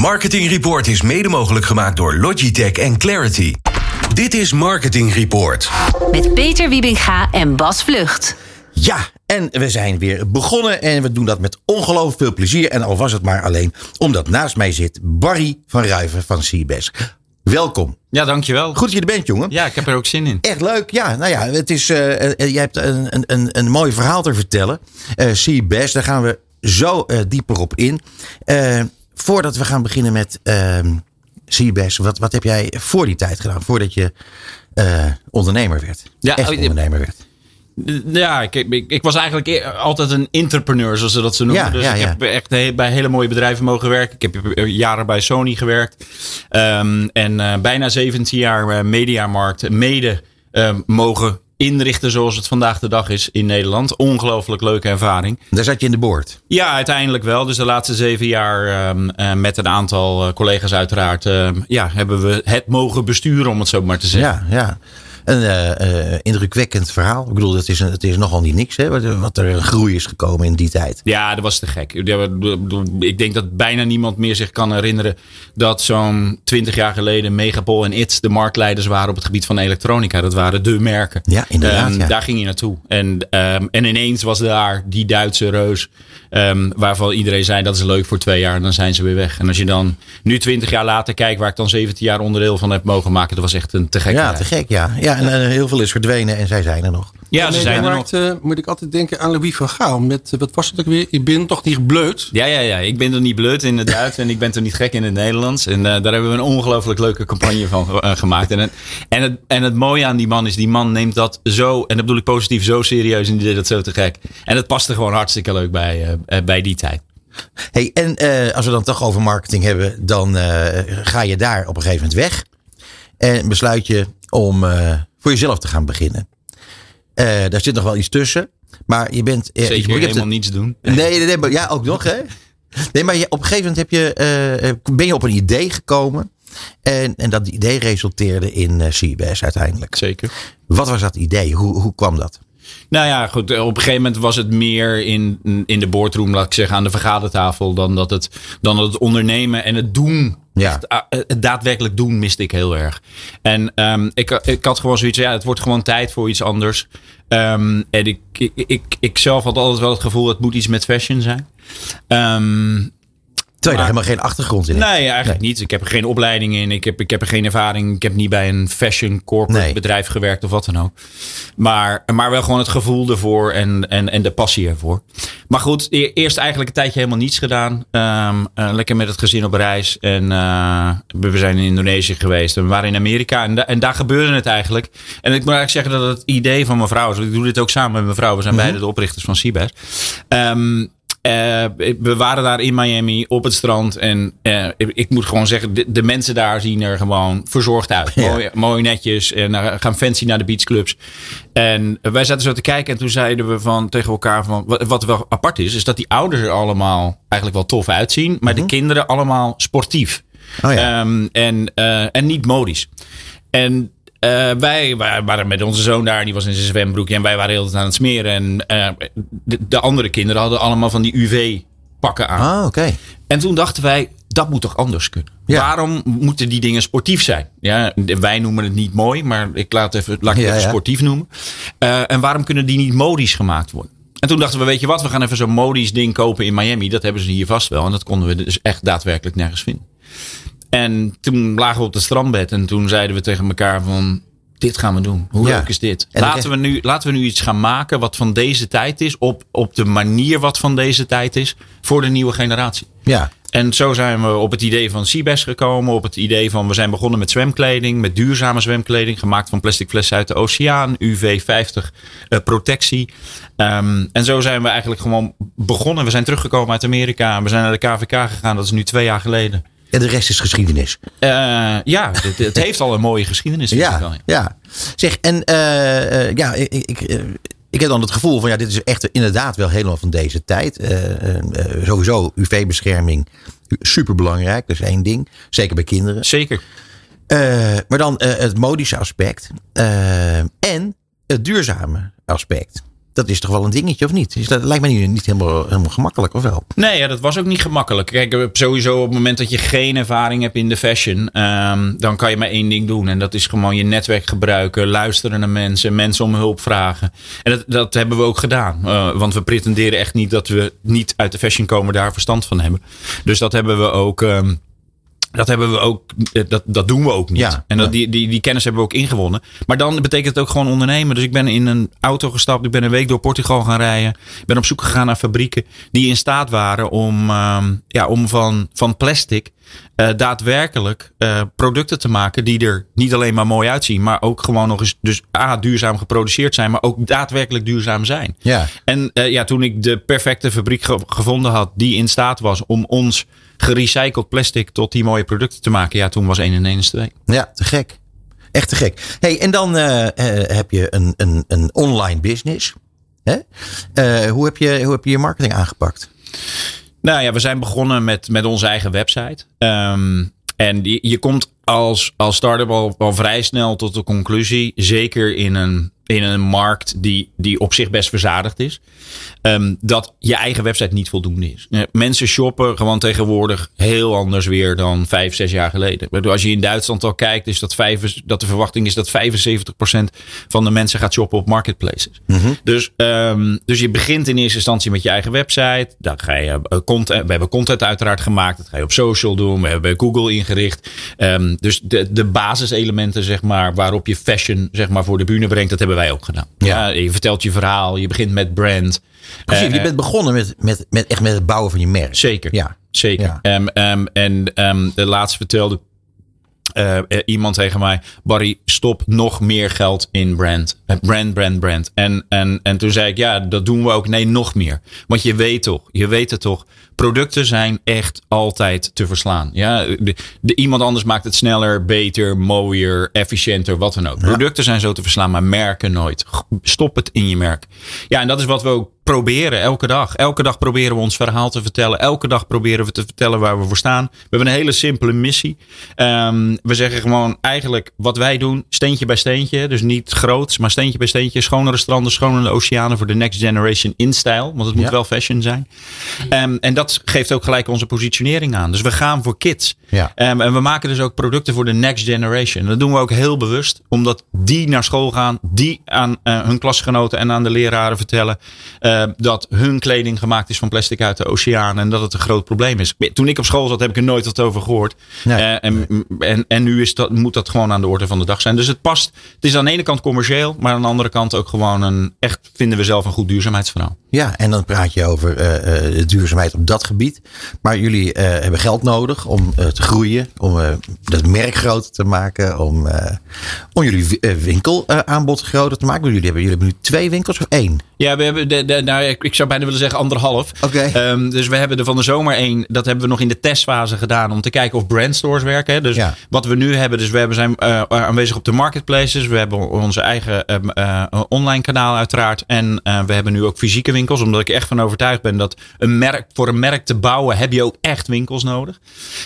Marketing Report is mede mogelijk gemaakt door Logitech en Clarity. Dit is Marketing Report. Met Peter Wiebinga en Bas Vlucht. Ja, en we zijn weer begonnen en we doen dat met ongelooflijk veel plezier. En al was het maar alleen omdat naast mij zit Barry van Ruiven van CBS. Welkom. Ja, dankjewel. Goed dat je er bent, jongen. Ja, ik heb er ook zin in. Echt leuk. Ja, nou ja, het is, uh, uh, jij hebt een, een, een mooi verhaal te vertellen. Uh, CBS, daar gaan we zo dieper op in. Voordat we gaan beginnen met ehm, CBS, wat, wat heb jij voor die tijd gedaan? Voordat je ondernemer werd? Ja, Echt ondernemer werd. Ja, ik, ik, ik, was eigenlijk e- altijd een entrepreneur, zoals ze dat zo noemen. Ja, dus ja, ik ja. heb echt bij hele mooie bedrijven mogen werken. Ik heb jaren bij Sony gewerkt. Um, en uh, bijna 17 jaar uh, mediamarkt mede uh, mogen inrichten zoals het vandaag de dag is in Nederland. Ongelooflijk leuke ervaring. Daar zat je in de boord? Ja, uiteindelijk wel. Dus de laatste zeven jaar um, uh, met een aantal uh, collega's uiteraard... Uh, ja, hebben we het mogen besturen, om het zo maar te zeggen. Ja, ja. Een uh, uh, indrukwekkend verhaal. Ik bedoel, het is, het is nogal niet niks, hè, wat er groei is gekomen in die tijd. Ja, dat was te gek. Ik denk dat bijna niemand meer zich kan herinneren dat zo'n twintig jaar geleden Megapol en It de marktleiders waren op het gebied van elektronica. Dat waren de merken. Ja, inderdaad. Um, ja. Daar ging je naartoe. En, um, en ineens was daar die Duitse reus, um, waarvan iedereen zei dat is leuk voor twee jaar en dan zijn ze weer weg. En als je dan nu twintig jaar later kijkt, waar ik dan 17 jaar onderdeel van heb mogen maken, dat was echt een te gek. Ja, te gek, ja. ja en uh, heel veel is verdwenen en zij zijn er nog. Ja, ze zijn er nog. Uh, moet ik altijd denken aan Louis van Gaal. Met, uh, wat was het ook weer? Ik ben toch niet bleut? Ja, ja, ja. Ik ben er niet bleut in het Duits en ik ben er niet gek in het Nederlands. En uh, daar hebben we een ongelooflijk leuke campagne van gemaakt. En het, en, het, en het mooie aan die man is, die man neemt dat zo, en dat bedoel ik positief, zo serieus en die deed dat zo te gek. En het paste gewoon hartstikke leuk bij, bij die tijd. Hey, en uh, als we dan toch over marketing hebben, dan uh, ga je daar op een gegeven moment weg. En besluit je om uh, voor jezelf te gaan beginnen. daar zit nog wel iets tussen. Maar je bent. Zeker je, je helemaal het, niets doen. Nee, nee, nee, maar ja, ook nog hè. Nee, maar je, op een gegeven moment heb je, ben je op een idee gekomen. En, en dat idee resulteerde in CBS uiteindelijk. Zeker. Wat was dat idee? Hoe, hoe kwam dat? Nou ja, goed. Op een gegeven moment was het meer in, in de boardroom, laat ik zeggen, aan de vergadertafel. Dan dat het, dan dat het ondernemen en het doen. Ja. Het, het daadwerkelijk doen miste ik heel erg. En um, ik, ik had gewoon zoiets, ja, het wordt gewoon tijd voor iets anders. Um, en ik, ik, ik, ik zelf had altijd wel het gevoel, het moet iets met fashion zijn. Um, Terwijl je daar helemaal geen achtergrond in hebt. Nee, eigenlijk nee. niet. Ik heb er geen opleiding in. Ik heb, ik heb er geen ervaring. Ik heb niet bij een fashion corporate nee. bedrijf gewerkt of wat dan ook. Maar, maar wel gewoon het gevoel ervoor en, en, en de passie ervoor. Maar goed, eerst eigenlijk een tijdje helemaal niets gedaan. Um, uh, lekker met het gezin op reis. En uh, we zijn in Indonesië geweest. En we waren in Amerika. En, da en daar gebeurde het eigenlijk. En ik moet eigenlijk zeggen dat het idee van mijn vrouw is. Ik doe dit ook samen met mijn vrouw. We zijn mm -hmm. beide de oprichters van Cibes. Um, uh, we waren daar in Miami op het strand. En uh, ik, ik, moet gewoon zeggen, de, de, mensen daar zien er gewoon verzorgd uit. Ja. Mooi, mooi netjes. En uh, gaan fancy naar de beachclubs. En wij zaten zo te kijken. En toen zeiden we van, tegen elkaar van... Wat, wat wel apart is, is dat die ouders er allemaal eigenlijk wel tof uitzien. Maar Mhm. de kinderen allemaal sportief. Oh ja. um, en, en niet modisch. En uh, wij waren met onze zoon daar, die was in zijn zwembroekje en wij waren heel aan het smeren. En uh, de, de, andere kinderen hadden allemaal van die UV-pakken aan. Ah, oké. Okay. En toen dachten wij, dat moet toch anders kunnen? Ja. Waarom moeten die dingen sportief zijn? Ja, wij noemen het niet mooi, maar ik laat, even, laat ik het Ja, even sportief noemen. Uh, en waarom kunnen die niet modisch gemaakt worden? En toen dachten we, weet je wat, we gaan even zo'n modisch ding kopen in Miami. Dat hebben ze hier vast wel. En dat konden we dus echt daadwerkelijk nergens vinden. En toen lagen we op het strandbed en toen zeiden we tegen elkaar van... Dit gaan we doen. Hoe Ja. leuk is dit? En Laten we, nu, laten we nu iets gaan maken wat van deze tijd is. Op, op de manier wat van deze tijd is. Voor de nieuwe generatie. Ja. En zo zijn we op het idee van Seabass gekomen. Op het idee van we zijn begonnen met zwemkleding. Met duurzame zwemkleding. Gemaakt van plastic flessen uit de oceaan. UV50 uh, protectie. Um, en zo zijn we eigenlijk gewoon begonnen. We zijn teruggekomen uit Amerika. We zijn naar de KVK gegaan. Dat is nu twee jaar geleden. En de rest is geschiedenis. Uh, ja, het, het, heeft al een mooie geschiedenis. Ja, wel, ja. Zeg, en uh, uh, ja, ik, ik, ik heb dan het gevoel van ja, dit is echt inderdaad wel helemaal van deze tijd. Uh, sowieso UV-bescherming, superbelangrijk. Dat is één ding. Zeker bij kinderen. Zeker. maar dan het modische aspect. en het duurzame aspect. Dat is toch wel een dingetje, of niet? Is dat lijkt me niet, niet helemaal, helemaal gemakkelijk, of wel? Nee, ja, dat was ook niet gemakkelijk. Kijk, sowieso op het moment dat je geen ervaring hebt in de fashion, ehm, dan kan je maar één ding doen. En dat is gewoon je netwerk gebruiken, luisteren naar mensen, mensen om hulp vragen. En dat, dat hebben we ook gedaan. Uh, want we pretenderen echt niet dat we niet uit de fashion komen, daar verstand van hebben. Dus dat hebben we ook. Um, dat hebben we ook, eh, dat, dat doen we ook niet. Ja, en dat, die, die, die kennis hebben we ook ingewonnen. Maar dan betekent het ook gewoon ondernemen. Dus ik ben in een auto gestapt. Ik ben een week door Portugal gaan rijden. Ik ben op zoek gegaan naar fabrieken die in staat waren om, uh, ja, om van, van plastic uh, daadwerkelijk uh, producten te maken die er niet alleen maar mooi uitzien, maar ook gewoon nog eens dus A, duurzaam geproduceerd zijn, maar ook daadwerkelijk duurzaam zijn. Ja. En uh, ja, toen ik de perfecte fabriek ge gevonden had die in staat was om ons gerecycled plastic tot die mooie producten te maken, ja, toen was 1 en 1 is 2. Ja, te gek. Echt te gek. Hey, en dan heb je een, een, een online business. Hè? hoe, heb je, hoe heb je je marketing aangepakt? Nou ja, we zijn begonnen met, met onze eigen website. Um, en je, je komt als, als start-up al, al vrij snel tot de conclusie, zeker in een in een markt die, die op zich best verzadigd is. Um, dat je eigen website niet voldoende is. Mensen shoppen gewoon tegenwoordig heel anders weer dan vijf, zes jaar geleden. Als je in Duitsland al kijkt, is dat, vijf, dat de verwachting is dat 75% van de mensen gaat shoppen op marketplaces. Mm -hmm. dus, um, dus je begint in eerste instantie met je eigen website. Dan ga je uh, content, we hebben content uiteraard gemaakt. Dat ga je op social doen. We hebben Google ingericht. Um, dus de, de basiselementen, zeg maar, waarop je fashion zeg maar, voor de bühne brengt, dat hebben wij ook gedaan. Ja. ja. je vertelt je verhaal, je begint met brand. Precies, uh, je bent begonnen met, met, met, echt met het bouwen van je merk. Zeker. Ja. Zeker. Ja. Um, um, en um, de laatste vertelde uh, iemand tegen mij: Barry, stop nog meer geld in brand. Brand, brand, brand. En, en, en toen zei ik: Ja, dat doen we ook. Nee, nog meer. Want je weet toch, je weet het toch. Producten zijn echt altijd te verslaan. Ja, de, de, iemand anders maakt het sneller, beter, mooier, efficiënter, wat dan ook. Ja. Producten zijn zo te verslaan, maar merken nooit. Stop het in je merk. Ja, en dat is wat we ook proberen elke dag. Elke dag proberen we ons verhaal te vertellen. Elke dag proberen we te vertellen waar we voor staan. We hebben een hele simpele missie. Um, we zeggen gewoon eigenlijk wat wij doen, steentje bij steentje. Dus niet groots, maar steentje bij steentje. Schonere stranden, schonere oceanen voor de next generation in stijl. Want het moet ja. wel fashion zijn. Um, en dat geeft ook gelijk onze positionering aan. Dus we gaan voor kids. Ja. Um, en we maken dus ook producten voor de next generation. Dat doen we ook heel bewust. Omdat die naar school gaan. Die aan uh, hun klasgenoten en aan de leraren vertellen. Uh, dat hun kleding gemaakt is van plastic uit de oceaan en dat het een groot probleem is. Toen ik op school zat, heb ik er nooit wat over gehoord. Nee, uh, en, nee. en, en nu is dat, moet dat gewoon aan de orde van de dag zijn. Dus het past. Het is aan de ene kant commercieel, maar aan de andere kant ook gewoon een echt, vinden we zelf, een goed duurzaamheidsverhaal. Ja, en dan praat je over uh, duurzaamheid op dat gebied. Maar jullie hebben geld nodig om te groeien, om dat merk groter te maken, om, om jullie winkelaanbod groter te maken. Jullie hebben, jullie hebben nu twee winkels of één? Ja, we hebben de, de, nou, ik zou bijna willen zeggen anderhalf. Okay. Um, dus we hebben er van de zomer één. Dat hebben we nog in de testfase gedaan om te kijken of brandstores werken. Hè. Dus ja. wat we nu hebben, dus we hebben zijn uh, aanwezig op de marketplaces. We hebben onze eigen uh, online kanaal uiteraard. En we hebben nu ook fysieke winkels. Omdat ik echt van overtuigd ben dat een merk, voor een merk te bouwen heb je ook echt winkels nodig.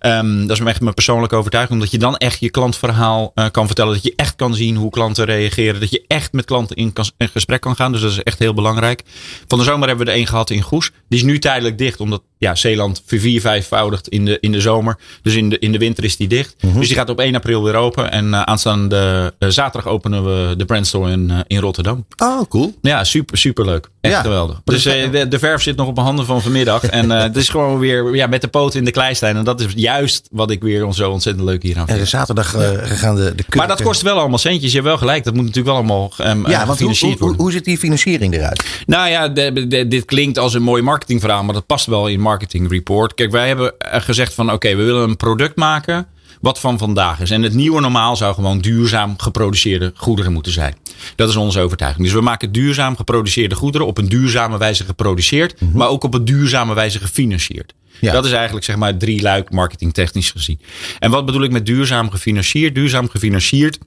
Um, dat is echt mijn persoonlijke overtuiging. Omdat je dan echt je klantverhaal kan vertellen. Dat je echt kan zien hoe klanten reageren. Dat je echt met klanten in, kan, in gesprek kan gaan. Dus dat is echt heel belangrijk. Van de zomer hebben we er één gehad in Goes. Die is nu tijdelijk dicht, omdat ja, Zeeland vier, vijfvoudigt in de, in de zomer. Dus in de, in de winter is die dicht. Mm -hmm. Dus die gaat op 1 april weer open. En uh, aanstaande uh, zaterdag openen we de brandstore in, uh, in Rotterdam. Oh, cool. Ja, super, super leuk. Echt ja. geweldig. Dus de, de, verf zit nog op mijn handen van vanmiddag. en het is gewoon weer ja, met de poten in de kleistijn. En dat is juist wat ik weer zo ontzettend leuk hier aan vind. En zaterdag gaan de, de Maar dat kost wel allemaal centjes. Je hebt wel gelijk. Dat moet natuurlijk wel allemaal um, ja, want hoe, hoe, hoe zit die financiering eruit? Nou ja, de, de, dit klinkt als een mooi marketingverhaal. Maar dat past wel in marketing report. Kijk, wij hebben gezegd van oké, okay, we willen een product maken wat van vandaag is. En het nieuwe normaal zou gewoon duurzaam geproduceerde goederen moeten zijn. Dat is onze overtuiging. Dus we maken duurzaam geproduceerde goederen op een duurzame wijze geproduceerd, mm -hmm. maar ook op een duurzame wijze gefinancierd. Ja. Dat is eigenlijk zeg maar drie luik marketingtechnisch gezien. En wat bedoel ik met duurzaam gefinancierd? Duurzaam gefinancierd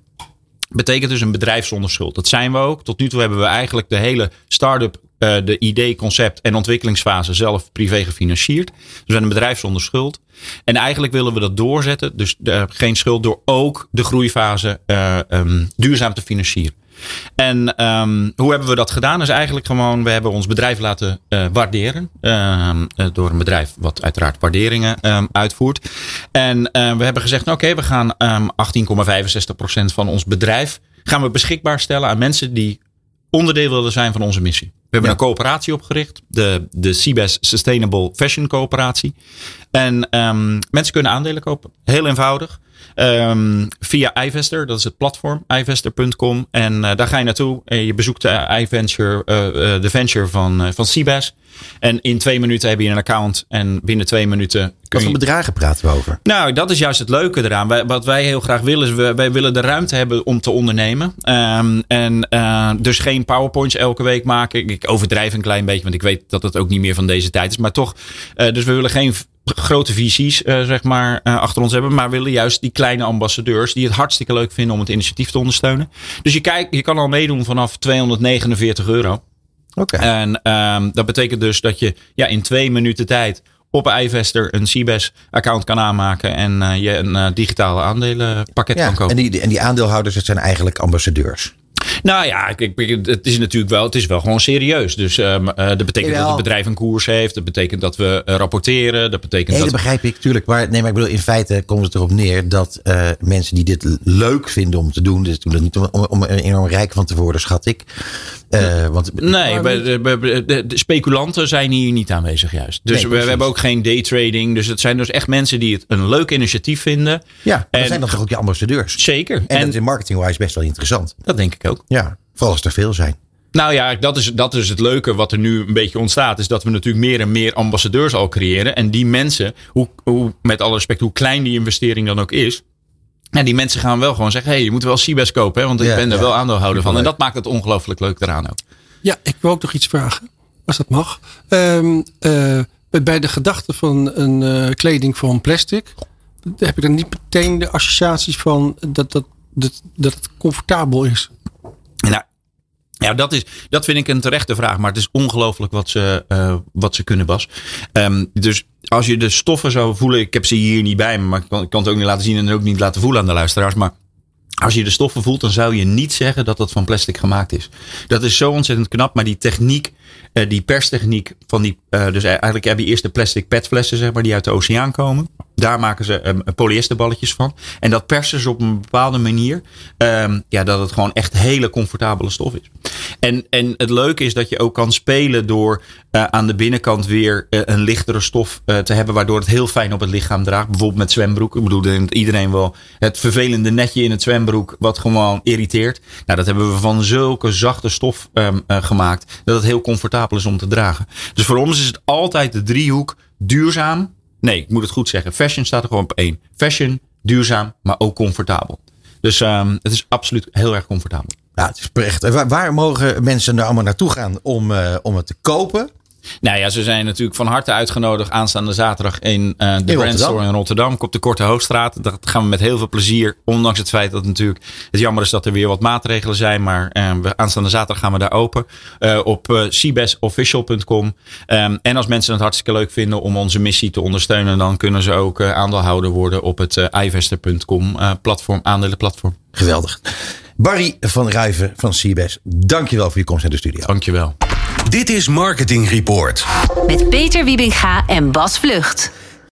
betekent dus een bedrijf zonder schuld. Dat zijn we ook. Tot nu toe hebben we eigenlijk de hele start-up uh, de idee, concept en ontwikkelingsfase zelf privé gefinancierd. Dus we zijn een bedrijf zonder schuld. En eigenlijk willen we dat doorzetten. Dus uh, geen schuld door ook de groeifase uh, um, duurzaam te financieren. En ehm, hoe hebben we dat gedaan? Is eigenlijk gewoon, we hebben ons bedrijf laten waarderen. Ehm, door een bedrijf wat uiteraard waarderingen uitvoert. En we hebben gezegd, nou, oké, we gaan 18,65% van ons bedrijf gaan we beschikbaar stellen aan mensen die onderdeel willen zijn van onze missie. We hebben een coöperatie opgericht, de, de CBES Sustainable Fashion Coöperatie. En um, mensen kunnen aandelen kopen. Heel eenvoudig. Um, via iVester, dat is het platform, ivester.com. En uh, daar ga je naartoe en je bezoekt de iVenture, uh, uh, de venture van, van CBAS. En in twee minuten heb je een account en binnen twee minuten. Wat voor bedragen praten we over? Nou, dat is juist het leuke eraan. Wij, wat wij heel graag willen, is we, wij willen de ruimte hebben om te ondernemen. Um, en uh, dus geen PowerPoints elke week maken. Ik overdrijf een klein beetje, want ik weet dat het ook niet meer van deze tijd is. Maar toch, uh, dus we willen geen grote visies uh, zeg maar, uh, achter ons hebben. Maar willen juist die kleine ambassadeurs die het hartstikke leuk vinden om het initiatief te ondersteunen. Dus je, kijk, je kan al meedoen vanaf 249 euro. Oké. Okay. En um, dat betekent dus dat je ja, in twee minuten tijd op iVester een CBES account kan aanmaken en uh, je een digitale aandelenpakket ja, kan kopen. En die, en die aandeelhouders, dat zijn eigenlijk ambassadeurs. Nou ja, ik, ik, het is natuurlijk wel, het is wel gewoon serieus. Dus um, uh, dat betekent Jawel. dat het bedrijf een koers heeft. Dat betekent dat we uh, rapporteren. Dat betekent nee, dat. dat begrijp ik, tuurlijk. Maar, nee, maar ik bedoel, in feite komt het erop neer dat uh, mensen die dit leuk vinden om te doen. Dus doen dat niet om, om, om enorm rijk van te worden, schat ik. Uh, want, nee, de, de, de, de, speculanten zijn hier niet aanwezig juist. Dus nee, we, we, hebben ook geen daytrading. Dus het zijn dus echt mensen die het een leuk initiatief vinden. Ja, en zijn dan toch ook je ambassadeurs? Zeker. En, en dat is in marketing-wise best wel interessant. Dat denk ik ook. Ja, vooral als er veel zijn. Nou ja, dat is, dat is het leuke wat er nu een beetje ontstaat. Is dat we natuurlijk meer en meer ambassadeurs al creëren. En die mensen, hoe, hoe, met alle respect, hoe klein die investering dan ook is. En die mensen gaan wel gewoon zeggen: hey, je moet wel CBS kopen, hè, want ik ja, ben er ja. wel aandeelhouder van. En dat maakt het ongelooflijk leuk eraan ook. Ja, ik wil ook nog iets vragen, als dat mag. Um, uh, bij de gedachte van een uh, kleding van plastic, heb ik dan niet meteen de associaties van dat, dat, dat, dat het comfortabel is. Ja, dat, is, dat vind ik een terechte vraag. Maar het is ongelooflijk wat ze, uh, wat ze kunnen, Bas. Um, dus als je de stoffen zou voelen. Ik heb ze hier niet bij me, maar ik kan, het ook niet laten zien en ook niet laten voelen aan de luisteraars. Maar als je de stoffen voelt, dan zou je niet zeggen dat dat van plastic gemaakt is. Dat is zo ontzettend knap. Maar die techniek, uh, die perstechniek van die. Uh, dus eigenlijk heb je eerst de plastic petflessen, zeg maar, die uit de oceaan komen. Daar maken ze um, polyesterballetjes van. En dat persen ze op een bepaalde manier. Um, ja, dat het gewoon echt hele comfortabele stof is. En, en het leuke is dat je ook kan spelen door uh, aan de binnenkant weer uh, een lichtere stof uh, te hebben. Waardoor het heel fijn op het lichaam draagt. Bijvoorbeeld met zwembroek. Ik bedoel, iedereen wel het vervelende netje in het zwembroek. Wat gewoon irriteert. Nou, dat hebben we van zulke zachte stof um, gemaakt. Dat het heel comfortabel is om te dragen. Dus voor ons is het altijd de driehoek duurzaam Nee, ik moet het goed zeggen. Fashion staat er gewoon op één. Fashion, duurzaam, maar ook comfortabel. Dus um, het is absoluut heel erg comfortabel. Ja, het is echt. Waar, mogen mensen nou allemaal naartoe gaan om, uh, om het te kopen? Nou ja, ze zijn natuurlijk van harte uitgenodigd aanstaande zaterdag in uh, de Brandstore in Rotterdam. Op de Korte Hoogstraat. Dat gaan we met heel veel plezier. Ondanks het feit dat het natuurlijk het jammer is dat er weer wat maatregelen zijn. Maar uh, we, aanstaande zaterdag gaan we daar open. Uh, op cbesofficial.com. Um, en als mensen het hartstikke leuk vinden om onze missie te ondersteunen. Dan kunnen ze ook aandeelhouder worden op het ivester.com platform, aandelenplatform. Geweldig. Barry van Rijven van CBS, dankjewel voor je komst naar de studio. Dankjewel. Dit is Marketing Report. Met Peter Wiebinga en Bas Vlucht.